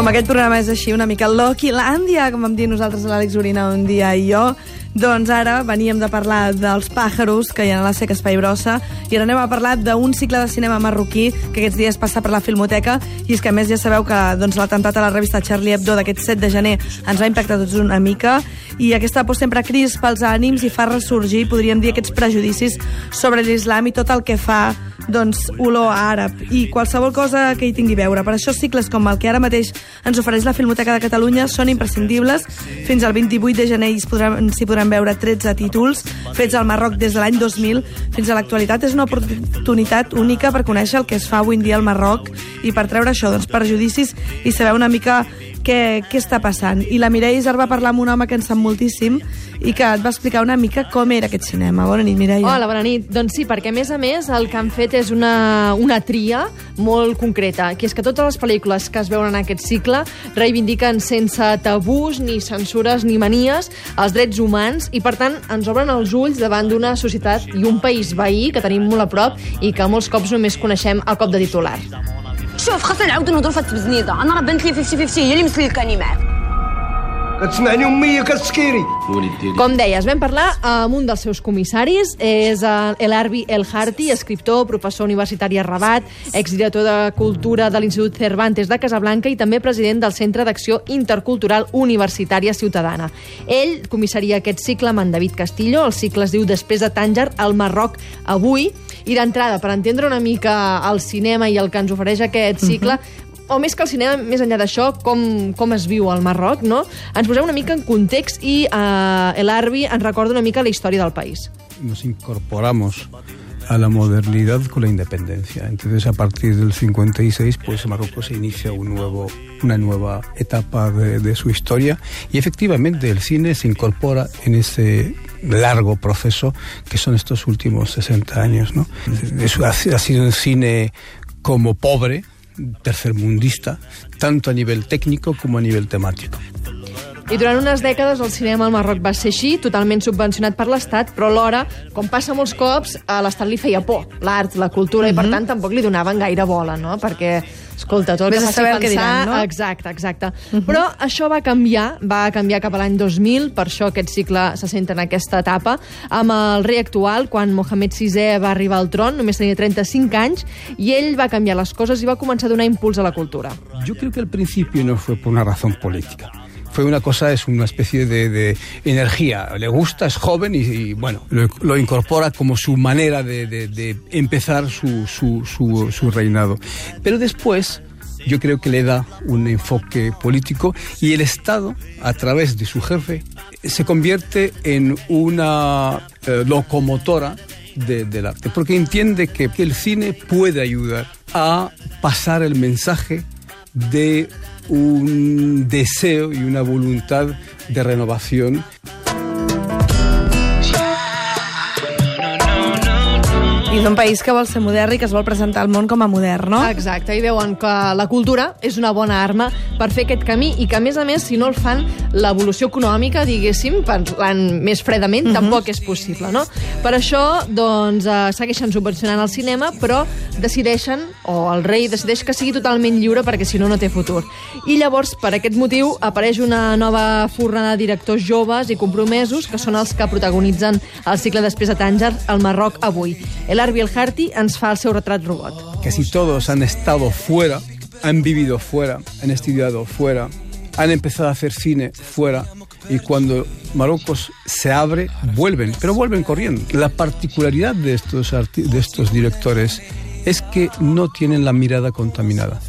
Com aquest programa és així, una mica Loquilàndia, com vam dir nosaltres l'Àlex Orina un dia i jo, doncs ara veníem de parlar dels pàjaros que hi ha a la Seca Espai Brossa i ara anem a parlar d'un cicle de cinema marroquí que aquests dies passa per la Filmoteca i és que a més ja sabeu que doncs, l'atemptat a la revista Charlie Hebdo d'aquest 7 de gener ens va impactar tots una mica i aquesta por sempre crispa els ànims i fa ressorgir, podríem dir, aquests prejudicis sobre l'islam i tot el que fa doncs, olor àrab i qualsevol cosa que hi tingui a veure. Per això cicles com el que ara mateix ens ofereix la Filmoteca de Catalunya són imprescindibles. Fins al 28 de gener s'hi podran, podran veure 13 títols fets al Marroc des de l'any 2000 fins a l'actualitat. És una oportunitat única per conèixer el que es fa avui en dia al Marroc i per treure això, doncs, perjudicis i saber una mica què, què està passant. I la Mireia Isar va parlar amb un home que en sap moltíssim i que et va explicar una mica com era aquest cinema. Bona nit, Mireia. Hola, bona nit. Doncs sí, perquè a més a més el que han fet és una, una tria molt concreta, que és que totes les pel·lícules que es veuen en aquest cicle reivindiquen sense tabús, ni censures, ni manies els drets humans i, per tant, ens obren els ulls davant d'una societat i un país veí que tenim molt a prop i que molts cops només coneixem al cop de titular. شوف خاصنا نعاودو نهضروا في التبزنيده أنا راه بانت لي 50 50 هي اللي مثل الكلمات كتسمعني امي كتسكيري Com deies, vam parlar amb un dels seus comissaris, és eh, el Arbi El Harti, escriptor, professor universitari a Rabat, exdirector de Cultura de l'Institut Cervantes de Casablanca i també president del Centre d'Acció Intercultural Universitària Ciutadana. Ell comissaria aquest cicle amb en David Castillo, el cicle es diu Després de Tànger, al Marroc avui, i d'entrada, per entendre una mica el cinema i el que ens ofereix aquest cicle, uh -huh O més que el cinema, més enllà d'això, com, com es viu al Marroc, no? Ens posem una mica en context i eh, el Arbi ens recorda una mica la història del país. Nos incorporamos a la modernidad con la independencia. Entonces, a partir del 56, pues Marruecos se inicia un nuevo, una nueva etapa de, de su historia y efectivamente el cine se incorpora en ese largo proceso que son estos últimos 60 años. ¿no? Ha, ha sido un cine como pobre, tercermundista, tanto a nivell tècnic com a nivell temàtic. I durant unes dècades el cinema al Marroc va ser així, totalment subvencionat per l'Estat, però alhora, com passa molts cops, a l'Estat li feia por l'art, la cultura, uh -huh. i per Mhm. tant tampoc li donaven gaire bola, no? Perquè, escolta, tot el Vés que a faci saber pensar... que diran, no? Exacte, exacte. Uh -huh. Però això va canviar, va canviar cap a l'any 2000, per això aquest cicle se sent en aquesta etapa, amb el rei actual, quan Mohamed VI va arribar al tron, només tenia 35 anys, i ell va canviar les coses i va començar a donar impuls a la cultura. Yo creo que al principio no fue por una razón política. Fue una cosa, es una especie de, energía. Le gusta, es joven y, bueno, lo, incorpora como su manera de, empezar su, su, su, su reinado. Pero después yo creo que le da un enfoque político y el Estado, a través de su jefe, se convierte en una eh, locomotora de, del arte, porque entiende que el cine puede ayudar a pasar el mensaje de un deseo y una voluntad de renovación. I d'un país que vol ser modern i que es vol presentar al món com a modern, no? Exacte, i veuen que la cultura és una bona arma per fer aquest camí i que, a més a més, si no el fan, l'evolució econòmica, diguéssim, parlant més fredament, uh -huh. tampoc és possible, no? Per això, doncs, eh, segueixen subvencionant el cinema, però decideixen, o el rei decideix que sigui totalment lliure perquè, si no, no té futur. I llavors, per aquest motiu, apareix una nova fornada de directors joves i compromesos, que són els que protagonitzen el cicle després de Tànger al Marroc avui. El Arbi El Harti ens fa el seu retrat robot. Casi todos han estado fuera, han vivido fuera, han estudiado fuera, han empezado a hacer cine fuera y cuando Marruecos se abre, vuelven, pero vuelven corriendo. La particularidad de estos, de estos directores es que no tienen la mirada contaminada.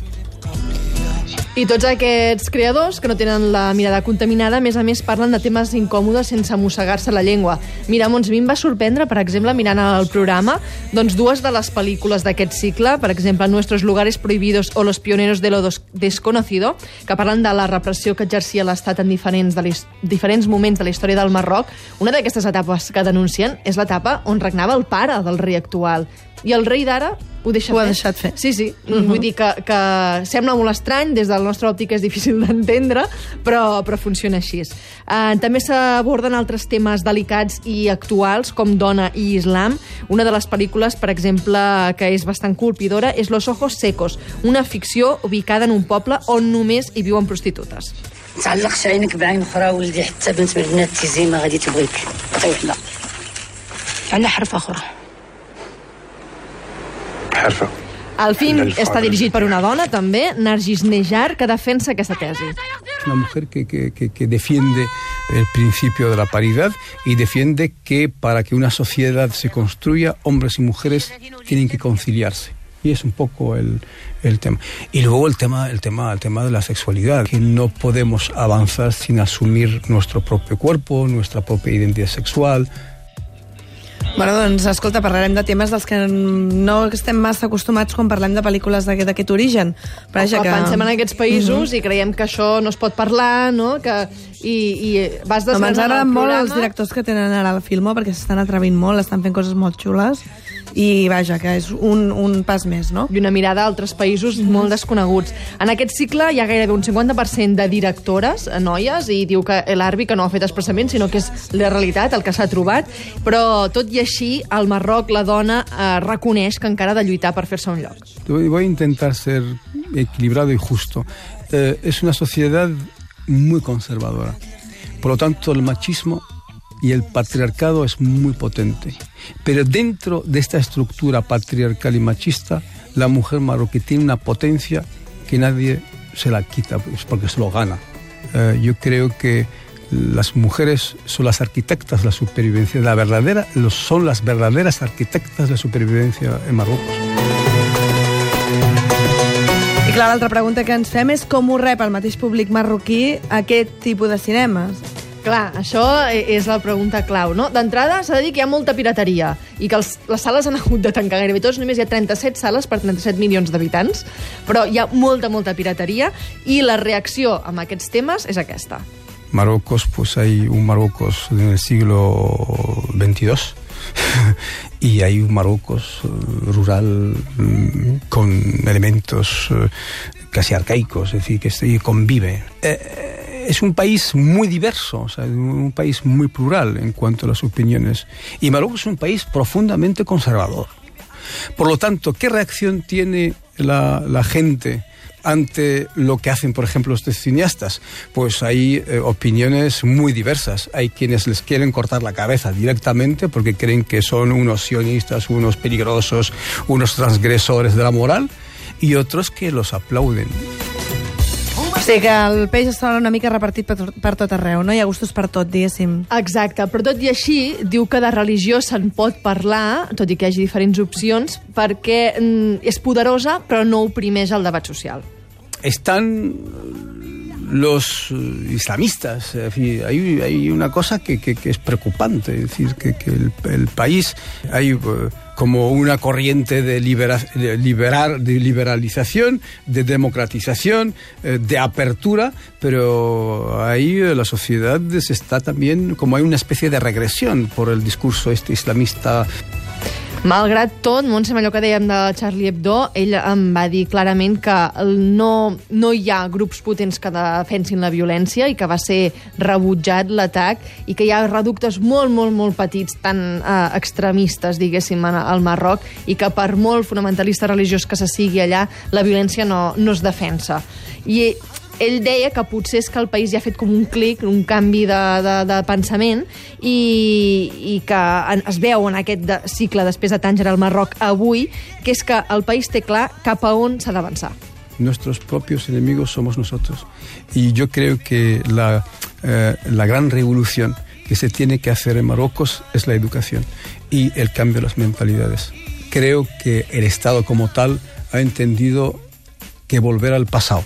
I tots aquests creadors que no tenen la mirada contaminada, a més a més, parlen de temes incòmodes sense mossegar-se la llengua. Mira, Mons, a mi em va sorprendre, per exemple, mirant el programa, doncs dues de les pel·lícules d'aquest cicle, per exemple, Nuestros lugares prohibidos o Los pioneros de lo desconocido, que parlen de la repressió que exercia l'Estat en diferents, de diferents moments de la història del Marroc. Una d'aquestes etapes que denuncien és l'etapa on regnava el pare del rei actual i el rei d'ara ho deixa Ho ha fer. deixat fer. Sí, sí. Uh -huh. Vull dir que, que sembla molt estrany, des del nostre òptic és difícil d'entendre, però, però funciona així. Uh, també s'aborden altres temes delicats i actuals, com dona i islam. Una de les pel·lícules, per exemple, que és bastant colpidora, és Los ojos secos, una ficció ubicada en un poble on només hi viuen prostitutes. تعلقش عينك بعين اخرى ولدي حتى بنت من البنات تيزي ما غادي تبغيك حتى وحده على حرف اخرى حرفة El film està dirigit per una dona, també, Nargis Nejar, que defensa aquesta tesi. Es una mujer que, que- que- que defiende el principio de la paridad y defiende que para que una sociedad se construya, hombres y mujeres tienen que conciliarse. Y es un poco el, el tema. Y luego el tema, el tema, el tema de la sexualidad, que no podemos avanzar sin asumir nuestro propio cuerpo, nuestra propia identidad sexual. Bueno, doncs, escolta, parlarem de temes dels que no estem massa acostumats quan parlem de pel·lícules d'aquest aquest origen. Però vaja, que... Pensem en aquests països i creiem que això no es pot parlar, no? Que, i, I vas No, desgranant Ens el agraden molt programa. els directors que tenen ara el Filmo perquè s'estan atrevint molt, estan fent coses molt xules i vaja, que és un, un pas més, no? i una mirada a altres països molt desconeguts. En aquest cicle hi ha gairebé un 50% de directores, eh, noies, i diu que l'Arbi que no ha fet expressament, sinó que és la realitat, el que s'ha trobat, però tot i així, al Marroc la dona eh, reconeix que encara ha de lluitar per fer-se un lloc. Voy a intentar ser equilibrado y justo. Eh, es una sociedad muy conservadora. Por lo tanto, el machismo y el patriarcado es muy potente. Pero dentro de esta estructura patriarcal y machista, la mujer marroquí tiene una potencia que nadie se la quita, porque se lo gana. Eh, yo creo que las mujeres son las arquitectas de la supervivencia, la verdadera, son las verdaderas arquitectas de la supervivencia en Marruecos. I clar, l'altra pregunta que ens fem és com ho rep el mateix públic marroquí aquest tipus de cinemes? Clar, això e- és la pregunta clau, no? D'entrada s'ha de dir que hi ha molta pirateria i que els, les sales han hagut de tancar gairebé tots, només hi ha 37 sales per 37 milions d'habitants, però hi ha molta, molta pirateria i la reacció amb aquests temes és aquesta. Marruecos, pues hay un Marruecos en el siglo XXII y hay un Marruecos eh, rural mm, con elementos eh, casi arcaicos, es decir, que convive. Eh, es un país muy diverso, un país muy plural en cuanto a las opiniones. Y Marruecos es un país profundamente conservador. Por lo tanto, ¿qué reacción tiene la, la gente ante lo que hacen, por ejemplo, estos cineastas? Pues hay eh, opiniones muy diversas. Hay quienes les quieren cortar la cabeza directamente porque creen que son unos sionistas, unos peligrosos, unos transgresores de la moral, y otros que los aplauden. O sigui que el peix està una mica repartit per, per tot arreu, no? Hi ha gustos per tot, diguéssim. Exacte, però tot i així, diu que de religió se'n pot parlar, tot i que hi hagi diferents opcions, perquè mm, és poderosa però no oprimeix el debat social. están los eh, islamistas. Fin, hay, hay una cosa que, que- es preocupante, es decir, que, que el, país hay eh, como una corriente de, libera- de liberar, de liberalización, de democratización, eh, de apertura, pero ahí eh, la sociedad se está también como hay una especie de regresión por el discurso este islamista Malgrat tot, Montse, allò que dèiem de Charlie Hebdo, ell em va dir clarament que no, no hi ha grups potents que defensin la violència i que va ser rebutjat l'atac i que hi ha reductes molt, molt, molt petits, tan eh, extremistes, diguéssim, al Marroc i que per molt fonamentalista religiós que se sigui allà, la violència no, no es defensa. I ell deia que potser és el país ja ha fet un clic, un canvi de, de, de pensament i, i que en, es veu en aquest de, cicle després de Tànger al Marroc avui, que és que el país té clar cap a on s'ha d'avançar. nuestros propios enemigos somos nosotros. Y yo creo que la, eh, la gran revolución que se tiene que hacer en Marruecos es la educación y el cambio de las mentalidades. Creo que el Estado como tal ha entendido que volver al pasado,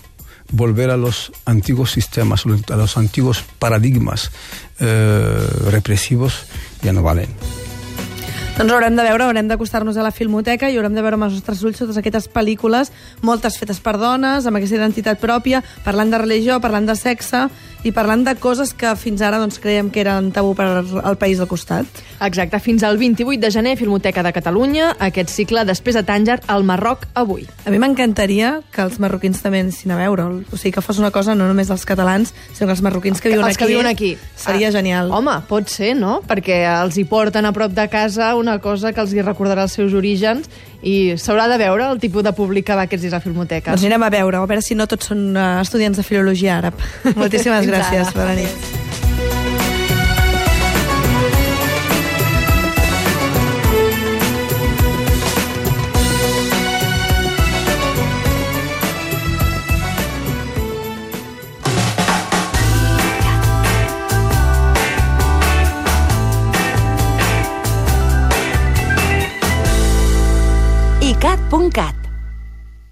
volver a los antiguos sistemas, a los antiguos paradigmas eh, represivos ya no valen. Doncs haurem de veure, haurem d'acostar-nos a la filmoteca i haurem de veure amb els nostres ulls totes aquestes pel·lícules, moltes fetes per dones, amb aquesta identitat pròpia, parlant de religió, parlant de sexe i parlant de coses que fins ara doncs, creiem que eren tabú per al país al costat. Exacte, fins al 28 de gener, Filmoteca de Catalunya, aquest cicle després de Tànger, al Marroc, avui. A mi m'encantaria que els marroquins també anessin a veure'l. O sigui, que fos una cosa no només dels catalans, sinó que els marroquins que viuen els aquí... que viuen aquí. Seria Ah, genial. Home, pot ser, no? Perquè els hi porten a prop de casa una cosa que els hi recordarà els seus orígens i s'haurà de veure el tipus de públic que va aquests dies a Filmoteca. Doncs anirem a veure, a veure si no tots són uh, estudiants de filologia àrab. Moltíssimes gràcies. Bona nit.